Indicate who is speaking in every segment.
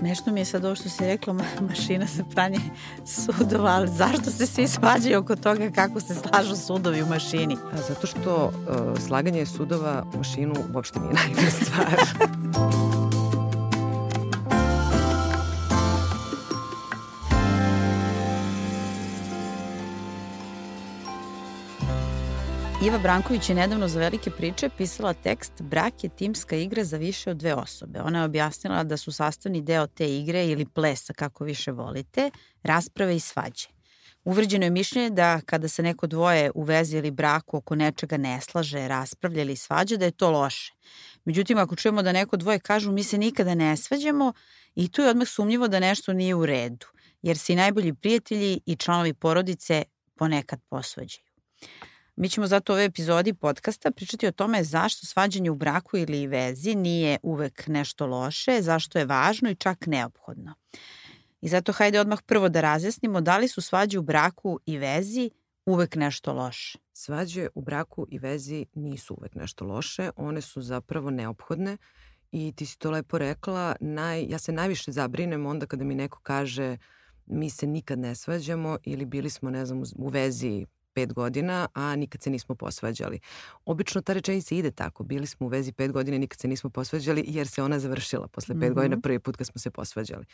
Speaker 1: Smešno mi je sad ovo što si rekla mašina za pranje sudova, ali zašto se svi svađaju oko toga kako se slažu sudovi u mašini?
Speaker 2: A zato što uh, slaganje sudova u mašinu uopšte nije najbolja stvar.
Speaker 1: Iva Branković je nedavno za velike priče pisala tekst Brak je timska igra za više od dve osobe. Ona je objasnila da su sastavni deo te igre ili plesa, kako više volite, rasprave i svađe. Uvređeno je mišljenje da kada se neko dvoje u vezi ili braku oko nečega ne slaže, raspravlja ili svađa, da je to loše. Međutim, ako čujemo da neko dvoje kažu mi se nikada ne svađamo, i tu je odmah sumnjivo da nešto nije u redu, jer se i najbolji prijatelji i članovi porodice ponekad posvađaju. Mi ćemo zato u ovoj epizodi podcasta pričati o tome zašto svađanje u braku ili vezi nije uvek nešto loše, zašto je važno i čak neophodno. I zato hajde odmah prvo da razjasnimo da li su svađe u braku i vezi uvek nešto loše.
Speaker 2: Svađe u braku i vezi nisu uvek nešto loše, one su zapravo neophodne i ti si to lepo rekla, naj, ja se najviše zabrinem onda kada mi neko kaže mi se nikad ne svađamo ili bili smo, ne znam, u vezi pet godina, a nikad se nismo posvađali. Obično ta rečenica ide tako. Bili smo u vezi pet godina i nikad se nismo posvađali jer se ona završila posle pet mm -hmm. godina prvi put kad smo se posvađali.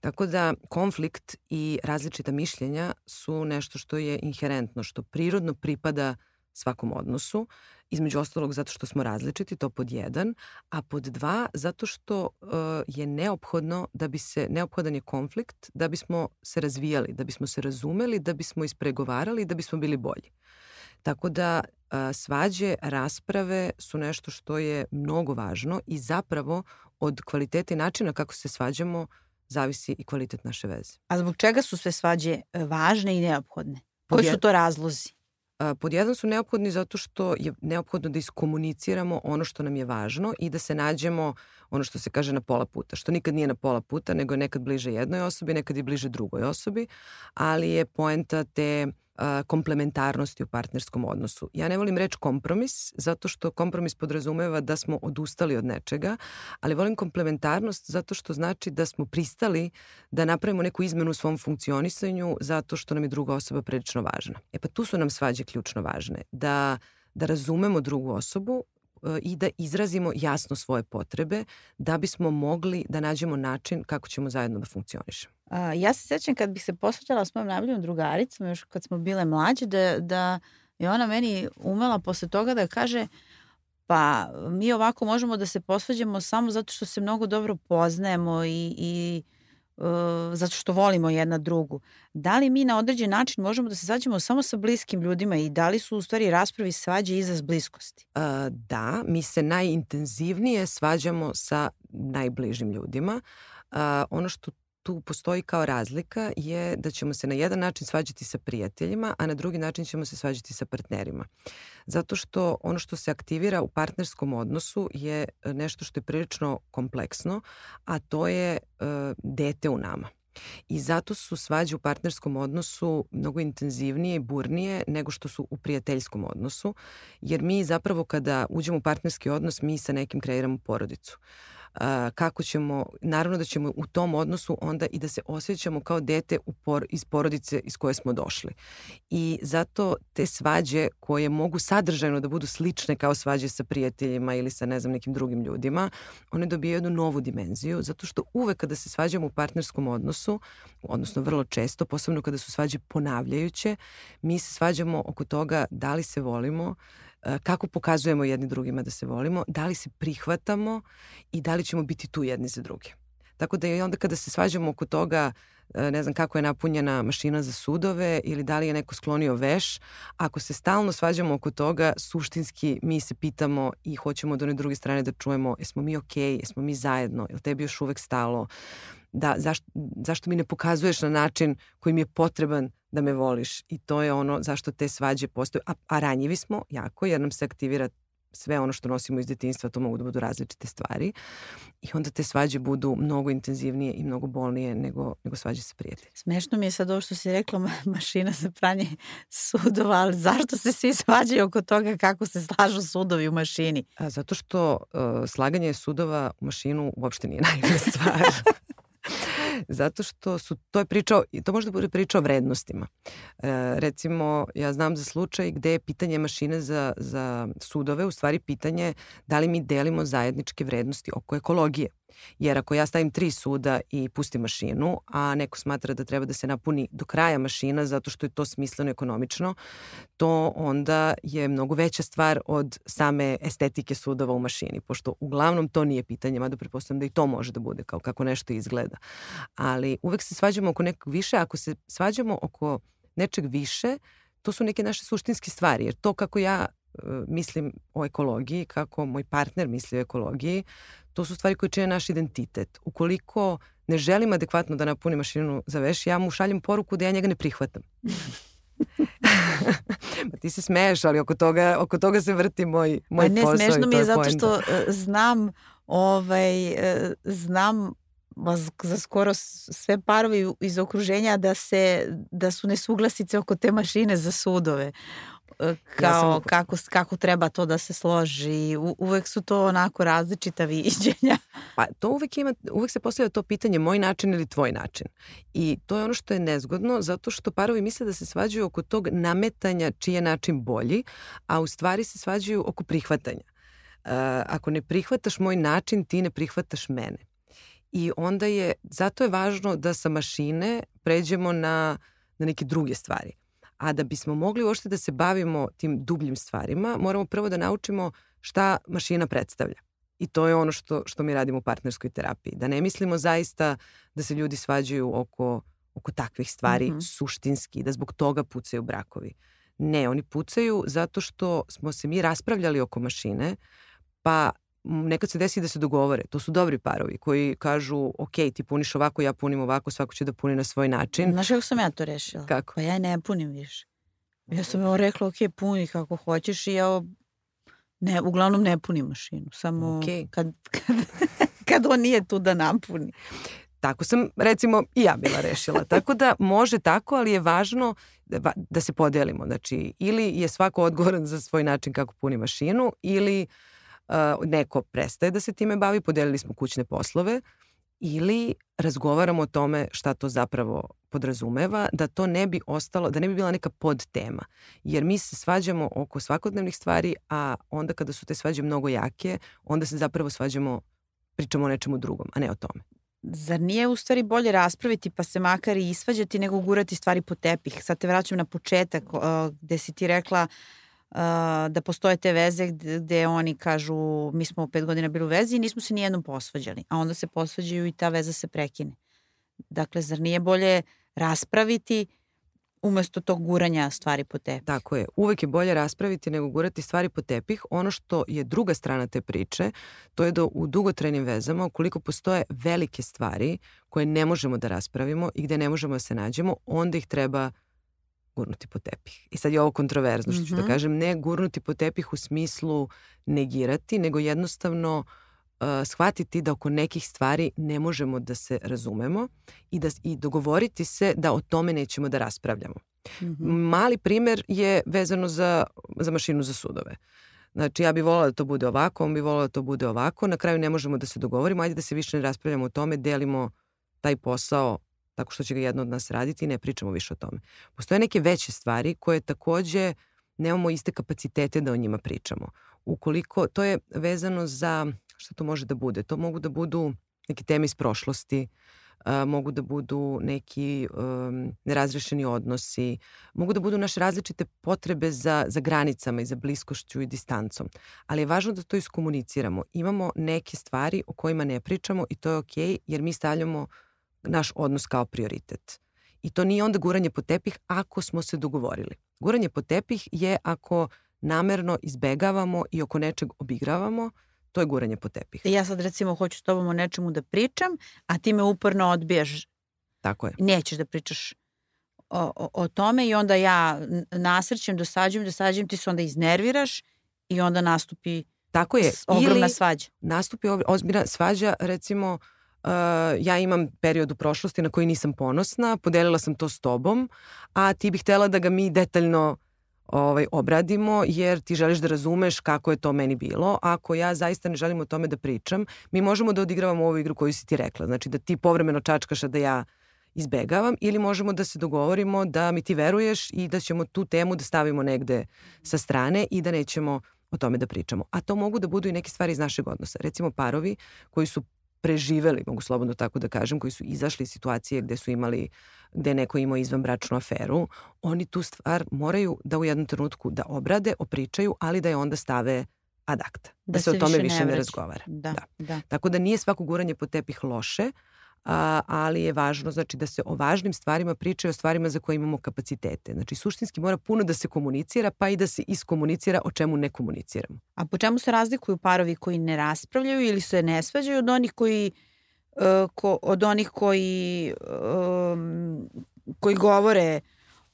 Speaker 2: Tako da konflikt i različita mišljenja su nešto što je inherentno, što prirodno pripada svakom odnosu između ostalog zato što smo različiti, to pod jedan, a pod dva zato što uh, je neophodno da bi se, neophodan je konflikt da bismo se razvijali, da bismo se razumeli, da bismo ispregovarali, da bismo bili bolji. Tako da uh, svađe, rasprave su nešto što je mnogo važno i zapravo od kvaliteta i načina kako se svađamo zavisi i kvalitet naše veze.
Speaker 1: A zbog čega su sve svađe e, važne i neophodne? Koji su to razlozi?
Speaker 2: Pod jedan su neophodni zato što je neophodno da iskomuniciramo ono što nam je važno i da se nađemo ono što se kaže na pola puta, što nikad nije na pola puta, nego je nekad bliže jednoj osobi, nekad je bliže drugoj osobi, ali je poenta te komplementarnosti u partnerskom odnosu. Ja ne volim reč kompromis, zato što kompromis podrazumeva da smo odustali od nečega, ali volim komplementarnost zato što znači da smo pristali da napravimo neku izmenu u svom funkcionisanju zato što nam je druga osoba prilično važna. E pa tu su nam svađe ključno važne. Da da razumemo drugu osobu, i da izrazimo jasno svoje potrebe da bismo mogli da nađemo način kako ćemo zajedno da funkcionišemo.
Speaker 1: Ja se sećam kad bih se posvađala s mojom najboljom drugaricom, još kad smo bile mlađe, da, da je ona meni umela posle toga da kaže pa mi ovako možemo da se posvađamo samo zato što se mnogo dobro poznajemo i, i uh, zato što volimo jedna drugu. Da li mi na određen način možemo da se svađamo samo sa bliskim ljudima i da li su u stvari raspravi svađe izraz bliskosti? Uh,
Speaker 2: da, mi se najintenzivnije svađamo sa najbližim ljudima. Uh, ono što tu postoji kao razlika je da ćemo se na jedan način svađati sa prijateljima, a na drugi način ćemo se svađati sa partnerima. Zato što ono što se aktivira u partnerskom odnosu je e, nešto što je prilično kompleksno, a to je uh, dete u nama. I zato su svađe u partnerskom odnosu mnogo intenzivnije i burnije nego što su u prijateljskom odnosu, jer mi zapravo kada uđemo u partnerski odnos, mi sa nekim kreiramo porodicu. Uh, kako ćemo, naravno da ćemo u tom odnosu onda i da se osjećamo kao dete u por, iz porodice iz koje smo došli. I zato te svađe koje mogu sadržajno da budu slične kao svađe sa prijateljima ili sa ne znam nekim drugim ljudima, one dobijaju jednu novu dimenziju, zato što uvek kada se svađamo u partnerskom odnosu, odnosno vrlo često, posebno kada su svađe ponavljajuće, mi se svađamo oko toga da li se volimo, kako pokazujemo jedni drugima da se volimo, da li se prihvatamo i da li ćemo biti tu jedni za druge. Tako da je onda kada se svađamo oko toga e, ne znam kako je napunjena mašina za sudove ili da li je neko sklonio veš, ako se stalno svađamo oko toga, suštinski mi se pitamo i hoćemo od one druge strane da čujemo jesmo mi okej, okay, jesmo mi zajedno, je li tebi još uvek stalo, da, zašto, zašto mi ne pokazuješ na način koji mi je potreban da me voliš i to je ono zašto te svađe postoje. A, a ranjivi smo jako jer nam se aktivira sve ono što nosimo iz detinjstva, to mogu da budu različite stvari. I onda te svađe budu mnogo intenzivnije i mnogo bolnije nego, nego svađe sa prijateljima.
Speaker 1: Smešno mi je sad ovo što si rekla, mašina za pranje sudova, ali zašto se svi svađaju oko toga kako se slažu sudovi u mašini?
Speaker 2: A, zato što uh, slaganje sudova u mašinu uopšte nije najbolja stvar. Zato što su, to je priča, to može da bude priča o vrednostima. E, recimo, ja znam za slučaj gde je pitanje mašine za, za sudove, u stvari pitanje da li mi delimo zajedničke vrednosti oko ekologije. Jer ako ja stavim tri suda i pustim mašinu, a neko smatra da treba da se napuni do kraja mašina zato što je to smisleno ekonomično, to onda je mnogo veća stvar od same estetike sudova u mašini, pošto uglavnom to nije pitanje, mada prepostavljam da i to može da bude kao kako nešto izgleda. Ali uvek se svađamo oko nekog više, ako se svađamo oko nečeg više, to su neke naše suštinske stvari, jer to kako ja e, mislim o ekologiji, kako moj partner misli o ekologiji, to su stvari koje čine naš identitet. Ukoliko ne želim adekvatno da napuni mašinu za veš, ja mu šaljem poruku da ja njega ne prihvatam. pa ti se smeješ, ali oko toga, oko toga se vrti moj, moj
Speaker 1: ne,
Speaker 2: posao.
Speaker 1: Ne, smešno mi je zato što uh, znam, ovaj, uh, znam za skoro sve parovi iz okruženja da se da su nesuglasice oko te mašine za sudove kao ja sam... kako, kako treba to da se složi. U, uvek su to onako različita viđenja.
Speaker 2: Pa to uvek ima, uvek se postavlja to pitanje moj način ili tvoj način. I to je ono što je nezgodno zato što parovi misle da se svađaju oko tog nametanja čiji je način bolji, a u stvari se svađaju oko prihvatanja. Uh, ako ne prihvataš moj način, ti ne prihvataš mene. I onda je, zato je važno da sa mašine pređemo na, na neke druge stvari. A da bismo mogli uopšte da se bavimo tim dubljim stvarima, moramo prvo da naučimo šta mašina predstavlja. I to je ono što, što mi radimo u partnerskoj terapiji. Da ne mislimo zaista da se ljudi svađaju oko, oko takvih stvari mm -hmm. suštinski, da zbog toga pucaju brakovi. Ne, oni pucaju zato što smo se mi raspravljali oko mašine, pa nekad se desi da se dogovore. To su dobri parovi koji kažu, ok, ti puniš ovako, ja punim ovako, svako će da puni na svoj način.
Speaker 1: Znaš kako sam ja to rešila?
Speaker 2: Kako?
Speaker 1: Pa ja ne punim više. Ja sam joj rekla, ok, puni kako hoćeš i ja ne, uglavnom ne punim mašinu. Samo okay. kad, kad, kad on nije tu da napuni.
Speaker 2: Tako sam, recimo, i ja bila rešila. Tako da može tako, ali je važno da, da se podelimo. Znači, ili je svako odgovoran za svoj način kako puni mašinu, ili uh, neko prestaje da se time bavi, podelili smo kućne poslove ili razgovaramo o tome šta to zapravo podrazumeva, da to ne bi ostalo, da ne bi bila neka podtema. Jer mi se svađamo oko svakodnevnih stvari, a onda kada su te svađe mnogo jake, onda se zapravo svađamo, pričamo o nečemu drugom, a ne o tome.
Speaker 1: Zar nije u stvari bolje raspraviti pa se makar i isvađati nego gurati stvari po tepih? Sad te vraćam na početak gde si ti rekla uh, da postoje te veze gde, gde oni kažu mi smo pet godina bili u vezi i nismo se nijednom posvađali, a onda se posvađaju i ta veza se prekine. Dakle, zar nije bolje raspraviti umesto tog guranja stvari po tepih?
Speaker 2: Tako je. Uvek je bolje raspraviti nego gurati stvari po tepih. Ono što je druga strana te priče, to je da u dugotrajnim vezama, ukoliko postoje velike stvari koje ne možemo da raspravimo i gde ne možemo da se nađemo, onda ih treba gurnuti po tepih. I sad je ovo kontroverzno što ću mm -hmm. da mhm. kažem, ne gurnuti po tepih u smislu negirati, nego jednostavno uh, shvatiti da oko nekih stvari ne možemo da se razumemo i, da, i dogovoriti se da o tome nećemo da raspravljamo. Mm -hmm. Mali primer je vezano za, za mašinu za sudove. Znači, ja bih volala da to bude ovako, on bi volala da to bude ovako. Na kraju ne možemo da se dogovorimo, ajde da se više ne raspravljamo o tome, delimo taj posao tako što će ga jedno od nas raditi i ne pričamo više o tome. Postoje neke veće stvari koje takođe nemamo iste kapacitete da o njima pričamo. Ukoliko, to je vezano za, šta to može da bude? To mogu da budu neke teme iz prošlosti, uh, mogu da budu neki um, nerazrešeni odnosi, mogu da budu naše različite potrebe za, za granicama i za bliskošću i distancom. Ali je važno da to iskomuniciramo. Imamo neke stvari o kojima ne pričamo i to je okej okay, jer mi stavljamo uh, naš odnos kao prioritet. I to nije onda guranje po tepih ako smo se dogovorili. Guranje po tepih je ako namerno izbegavamo i oko nečeg obigravamo, to je guranje po tepih.
Speaker 1: Ja sad recimo hoću s tobom o nečemu da pričam, a ti me uporno odbijaš.
Speaker 2: Tako je.
Speaker 1: Nećeš da pričaš o, o, o tome i onda ja nasrćem, dosađujem, dosađujem, ti se onda iznerviraš i onda nastupi
Speaker 2: Tako je.
Speaker 1: ogromna Ili svađa.
Speaker 2: Nastupi ozbiljna svađa, recimo, uh, Uh, ja imam period u prošlosti na koji nisam ponosna, podelila sam to s tobom, a ti bih htela da ga mi detaljno ovaj, obradimo jer ti želiš da razumeš kako je to meni bilo. Ako ja zaista ne želim o tome da pričam, mi možemo da odigravamo ovu igru koju si ti rekla. Znači da ti povremeno čačkaš, a da ja izbegavam ili možemo da se dogovorimo da mi ti veruješ i da ćemo tu temu da stavimo negde sa strane i da nećemo o tome da pričamo. A to mogu da budu i neke stvari iz našeg odnosa. Recimo parovi koji su preživeli, mogu slobodno tako da kažem, koji su izašli iz situacije gde su imali, gde neko imao izvanbračnu aferu, oni tu stvar moraju da u jednom trenutku da obrade, opričaju, ali da je onda stave ad acta. Da, da se, se o tome više ne, više ne razgovara.
Speaker 1: Da, da. da.
Speaker 2: Tako da nije svako guranje po tepih loše, a, ali je važno znači da se o važnim stvarima priča o stvarima za koje imamo kapacitete. Znači suštinski mora puno da se komunicira pa i da se iskomunicira o čemu ne komuniciramo.
Speaker 1: A po čemu se razlikuju parovi koji ne raspravljaju ili se ne svađaju od onih koji uh, ko, od onih koji um, koji govore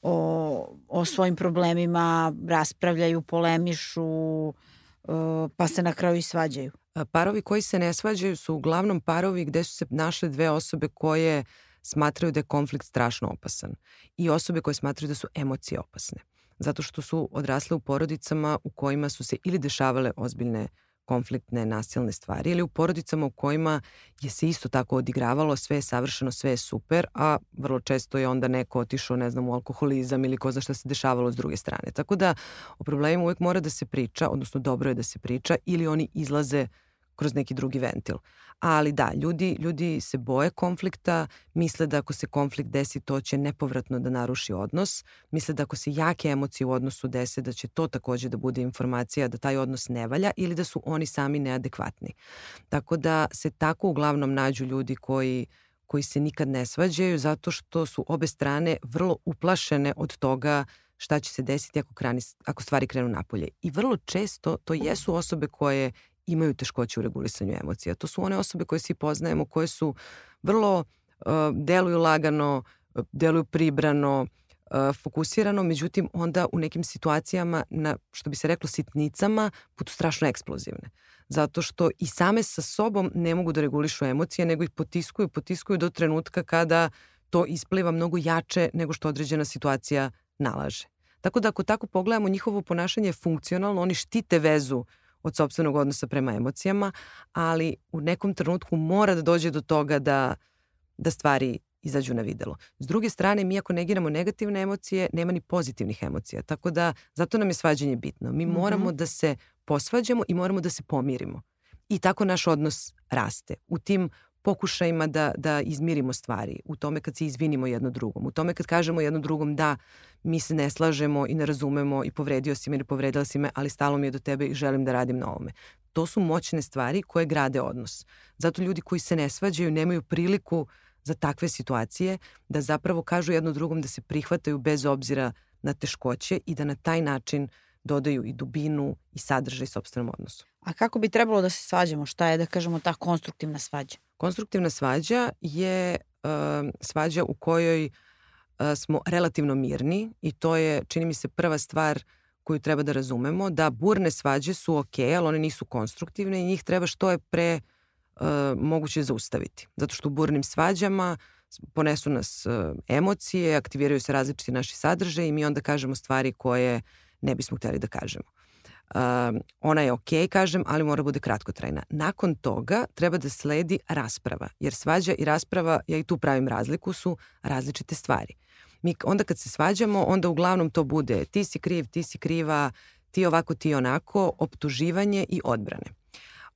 Speaker 1: o, o svojim problemima, raspravljaju, polemišu, uh, pa se na kraju i svađaju?
Speaker 2: Parovi koji se ne svađaju su uglavnom parovi gde su se našle dve osobe koje smatraju da je konflikt strašno opasan i osobe koje smatraju da su emocije opasne. Zato što su odrasle u porodicama u kojima su se ili dešavale ozbiljne konfliktne, nasilne stvari ili u porodicama u kojima je se isto tako odigravalo, sve je savršeno, sve je super, a vrlo često je onda neko otišao, ne znam, u alkoholizam ili ko zna šta se dešavalo s druge strane. Tako da o problemima uvek mora da se priča, odnosno dobro je da se priča ili oni izlaze uh, kroz neki drugi ventil. Ali da, ljudi, ljudi se boje konflikta, misle da ako se konflikt desi to će nepovratno da naruši odnos, misle da ako se jake emocije u odnosu dese da će to takođe da bude informacija da taj odnos ne valja ili da su oni sami neadekvatni. Tako da se tako uglavnom nađu ljudi koji koji se nikad ne svađaju zato što su obe strane vrlo uplašene od toga šta će se desiti ako, krani, ako stvari krenu napolje. I vrlo često to jesu osobe koje imaju teškoće u regulisanju emocija. To su one osobe koje svi poznajemo, koje su vrlo uh, deluju lagano, deluju pribrano, uh, fokusirano, međutim onda u nekim situacijama na, što bi se reklo, sitnicama, budu strašno eksplozivne. Zato što i same sa sobom ne mogu da regulišu emocije, nego ih potiskuju, potiskuju do trenutka kada to ispliva mnogo jače nego što određena situacija nalaže. Tako da ako tako pogledamo, njihovo ponašanje je funkcionalno, oni štite vezu od sobstvenog odnosa prema emocijama, ali u nekom trenutku mora da dođe do toga da, da stvari izađu na videlo. S druge strane, mi ako negiramo negativne emocije, nema ni pozitivnih emocija. Tako da, zato nam je svađanje bitno. Mi mm -hmm. moramo da se posvađamo i moramo da se pomirimo. I tako naš odnos raste. U tim pokušajima da, da izmirimo stvari, u tome kad se izvinimo jedno drugom, u tome kad kažemo jedno drugom da mi se ne slažemo i ne razumemo i povredio si me ili povredila si me, ali stalo mi je do tebe i želim da radim na ovome. To su moćne stvari koje grade odnos. Zato ljudi koji se ne svađaju nemaju priliku za takve situacije da zapravo kažu jedno drugom da se prihvataju bez obzira na teškoće i da na taj način dodaju i dubinu i sadržaj sobstvenom odnosu.
Speaker 1: A kako bi trebalo da se svađamo? Šta je, da kažemo, ta konstruktivna svađa?
Speaker 2: Konstruktivna svađa je uh, svađa u kojoj uh, smo relativno mirni i to je, čini mi se, prva stvar koju treba da razumemo, da burne svađe su ok, ali one nisu konstruktivne i njih treba što je pre uh, moguće zaustaviti. Zato što u burnim svađama ponesu nas uh, emocije, aktiviraju se različiti naši sadržaje i mi onda kažemo stvari koje ne bismo hteli da kažemo. Uh, ona je ok, kažem, ali mora bude kratkotrajna. Nakon toga treba da sledi rasprava, jer svađa i rasprava, ja i tu pravim razliku, su različite stvari. Mi onda kad se svađamo, onda uglavnom to bude ti si kriv, ti si kriva, ti ovako, ti onako, optuživanje i odbrane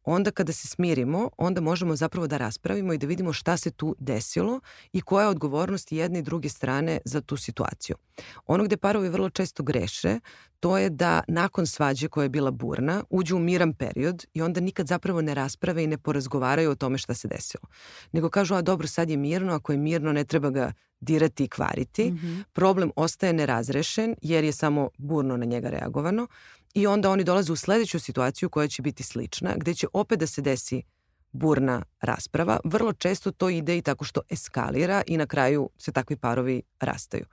Speaker 2: onda kada se smirimo, onda možemo zapravo da raspravimo i da vidimo šta se tu desilo i koja je odgovornost jedne i druge strane za tu situaciju. Ono gde parovi vrlo često greše, to je da nakon svađe koja je bila burna, uđu u miran period i onda nikad zapravo ne rasprave i ne porazgovaraju o tome šta se desilo. Nego kažu, a dobro, sad je mirno, ako je mirno ne treba ga dirati i kvariti. Mm -hmm. Problem ostaje nerazrešen jer je samo burno na njega reagovano i onda oni dolaze u sledeću situaciju koja će biti slična, gde će opet da se desi burna rasprava. Vrlo često to ide i tako što eskalira i na kraju se takvi parovi rastaju.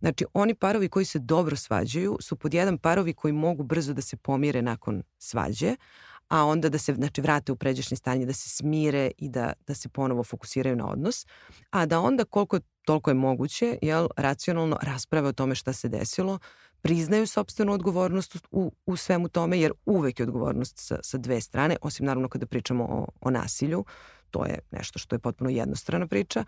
Speaker 2: Znači, oni parovi koji se dobro svađaju su pod jedan parovi koji mogu brzo da se pomire nakon svađe, a onda da se znači, vrate u pređašnje stanje, da se smire i da, da se ponovo fokusiraju na odnos, a da onda koliko toliko je moguće, jel, racionalno rasprave o tome šta se desilo, priznaju sobstvenu odgovornost u, u svemu tome, jer uvek je odgovornost sa, sa dve strane, osim naravno kada pričamo o, o nasilju, to je nešto što je potpuno jednostrana priča,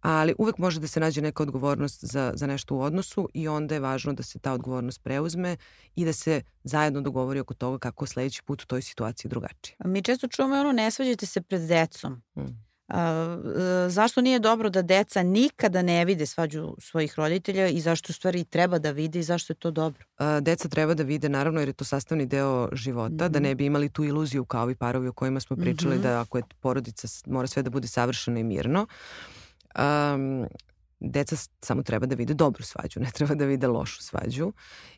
Speaker 2: ali uvek može da se nađe neka odgovornost za, za nešto u odnosu i onda je važno da se ta odgovornost preuzme i da se zajedno dogovori oko toga kako sledeći put u toj situaciji drugačije.
Speaker 1: Mi često čujemo ono ne svađajte se pred decom. Hmm. A, e, zašto nije dobro da deca nikada ne vide svađu svojih roditelja i zašto stvari treba da vide i zašto je to dobro?
Speaker 2: A, deca treba da vide naravno jer je to sastavni deo života, mm -hmm. da mhm. ne bi imali tu iluziju kao ovi parovi o kojima smo pričali mm -hmm. da ako je porodica mora sve da bude savršeno i mirno. Um, deca samo treba da vide dobru svađu, ne treba da vide lošu svađu,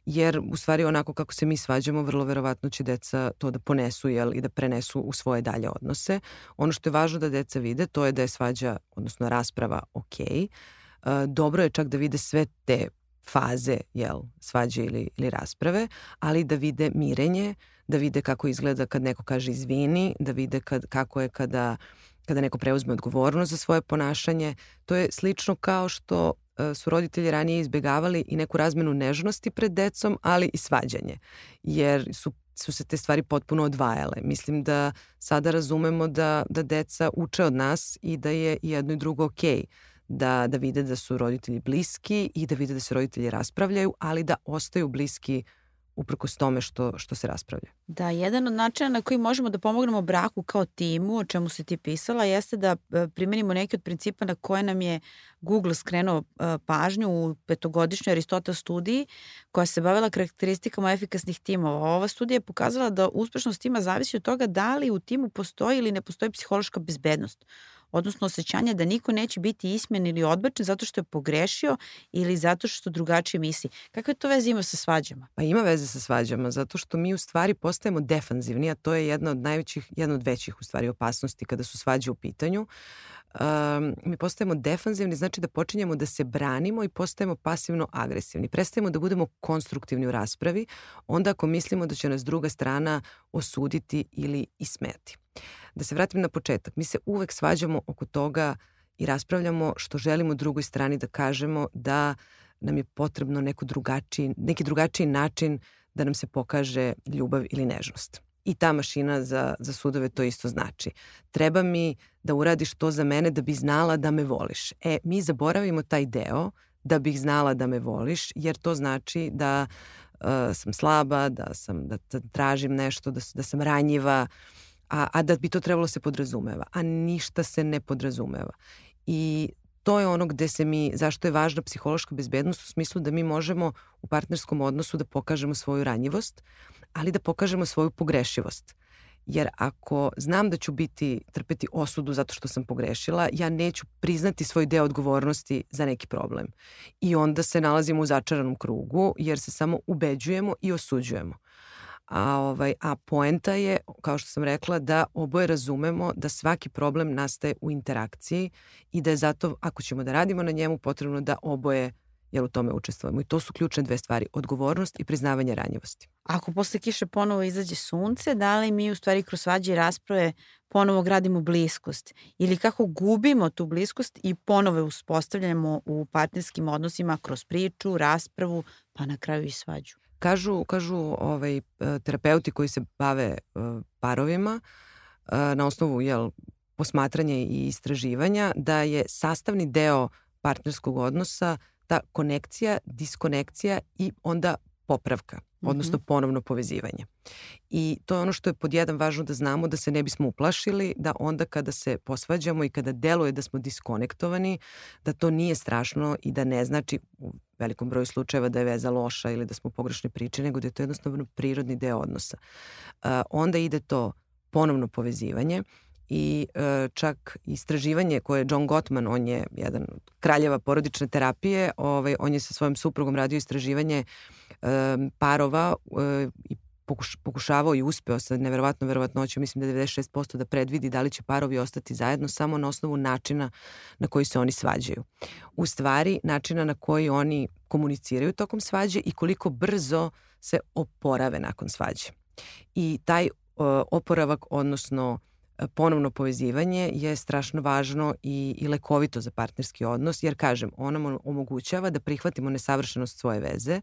Speaker 2: jer u stvari onako kako se mi svađamo, vrlo verovatno će deca to da ponesu jel, i da prenesu u svoje dalje odnose. Ono što je važno da deca vide, to je da je svađa, odnosno rasprava, ok. Uh, dobro je čak da vide sve te faze jel, svađe ili, ili rasprave, ali da vide mirenje, da vide kako izgleda kad neko kaže izvini, da vide kad, kako je kada kada neko preuzme odgovornost za svoje ponašanje. To je slično kao što e, su roditelji ranije izbegavali i neku razmenu nežnosti pred decom, ali i svađanje. Jer su su se te stvari potpuno odvajale. Mislim da sada razumemo da, da deca uče od nas i da je jedno i drugo okej. Okay da, da vide da su roditelji bliski i da vide da se roditelji raspravljaju, ali da ostaju bliski uprkos tome što, što se raspravlja.
Speaker 1: Da, jedan od načina na koji možemo da pomognemo braku kao timu, o čemu si ti pisala, jeste da e, primenimo neke od principa na koje nam je Google skrenuo e, pažnju u petogodišnjoj Aristotel studiji koja se bavila karakteristikama efikasnih timova. Ova studija je pokazala da uspešnost tima zavisi od toga da li u timu postoji ili ne postoji psihološka bezbednost odnosno osjećanje da niko neće biti ismen ili odbačen zato što je pogrešio ili zato što drugačije misli. Kakve to veze ima sa svađama?
Speaker 2: Pa ima veze sa svađama, zato što mi u stvari postajemo defanzivni, a to je jedna od najvećih, jedna od većih u stvari opasnosti kada su svađe u pitanju. Um, mi postajemo defanzivni, znači da počinjemo da se branimo i postajemo pasivno agresivni. Prestajemo da budemo konstruktivni u raspravi, onda ako mislimo da će nas druga strana osuditi ili ismeti. Da se vratim na početak. Mi se uvek svađamo oko toga i raspravljamo što želimo drugoj strani da kažemo da nam je potrebno neko drugačiji, neki drugačiji način da nam se pokaže ljubav ili nežnost. I ta mašina za, za sudove to isto znači. Treba mi da uradiš to za mene da bi znala da me voliš. E, mi zaboravimo taj deo da bih znala da me voliš, jer to znači da uh, sam slaba, da sam da, tražim nešto, da, da sam ranjiva, a, a da bi to trebalo se podrazumeva, a ništa se ne podrazumeva. I to je ono gde se mi, zašto je važna psihološka bezbednost u smislu da mi možemo u partnerskom odnosu da pokažemo svoju ranjivost, ali da pokažemo svoju pogrešivost. Jer ako znam da ću biti, trpeti osudu zato što sam pogrešila, ja neću priznati svoj deo odgovornosti za neki problem. I onda se nalazimo u začaranom krugu jer se samo ubeđujemo i osuđujemo. A, ovaj, a poenta je, kao što sam rekla, da oboje razumemo da svaki problem nastaje u interakciji i da je zato, ako ćemo da radimo na njemu, potrebno da oboje jer u tome učestvujemo. I to su ključne dve stvari, odgovornost i priznavanje ranjivosti.
Speaker 1: Ako posle kiše ponovo izađe sunce, da li mi u stvari kroz svađe i rasprave ponovo gradimo bliskost ili kako gubimo tu bliskost i ponovo uspostavljamo u partnerskim odnosima kroz priču, raspravu, pa na kraju i svađu.
Speaker 2: Kažu, kažu ovaj, e, terapeuti koji se bave e, parovima e, na osnovu jel, posmatranja i istraživanja da je sastavni deo partnerskog odnosa ta konekcija, diskonekcija i onda popravka, odnosno mhm. ponovno povezivanje. I to je ono što je pod jedan važno da znamo da se ne bismo uplašili, da onda kada se posvađamo i kada deluje da smo diskonektovani, da to nije strašno i da ne znači velikom broju slučajeva da je veza loša ili da smo pogrešne priče, nego da je to jednostavno prirodni deo odnosa. Uh, onda ide to ponovno povezivanje i e, čak istraživanje koje je John Gottman, on je jedan kraljeva porodične terapije, ovaj, on je sa svojim suprugom radio istraživanje e, parova e, i pokuš, pokušavao i uspeo sa neverovatno verovatnoćom, mislim da je 96% da predvidi da li će parovi ostati zajedno samo na osnovu načina na koji se oni svađaju. U stvari, načina na koji oni komuniciraju tokom svađe i koliko brzo se oporave nakon svađe. I taj uh, oporavak, odnosno ponovno povezivanje je strašno važno i, i lekovito za partnerski odnos, jer kažem, ona nam omogućava da prihvatimo nesavršenost svoje veze,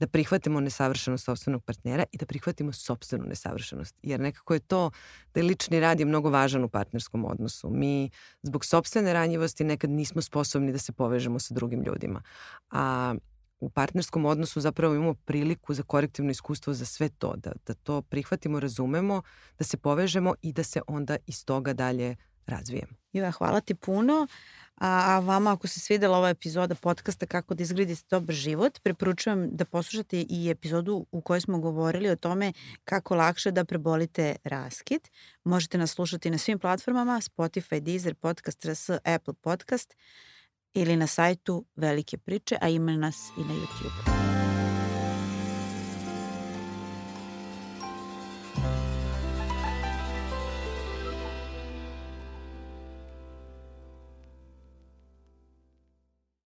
Speaker 2: da prihvatimo nesavršenost sobstvenog partnera i da prihvatimo sobstvenu nesavršenost. Jer nekako je to da je lični rad je mnogo važan u partnerskom odnosu. Mi zbog sobstvene ranjivosti nekad nismo sposobni da se povežemo sa drugim ljudima. A u partnerskom odnosu zapravo imamo priliku za korektivno iskustvo za sve to, da, da to prihvatimo, razumemo, da se povežemo i da se onda iz toga dalje razvijemo.
Speaker 1: Iva, hvala ti puno. A, a vama ako se svidela ova epizoda podcasta Kako da izgradite dobar život, preporučujem da poslušate i epizodu u kojoj smo govorili o tome kako lakše da prebolite raskid. Možete nas slušati na svim platformama Spotify, Deezer, Podcast, RS, Apple Podcast ili na sajtu Velike priče, a ima nas i na YouTube.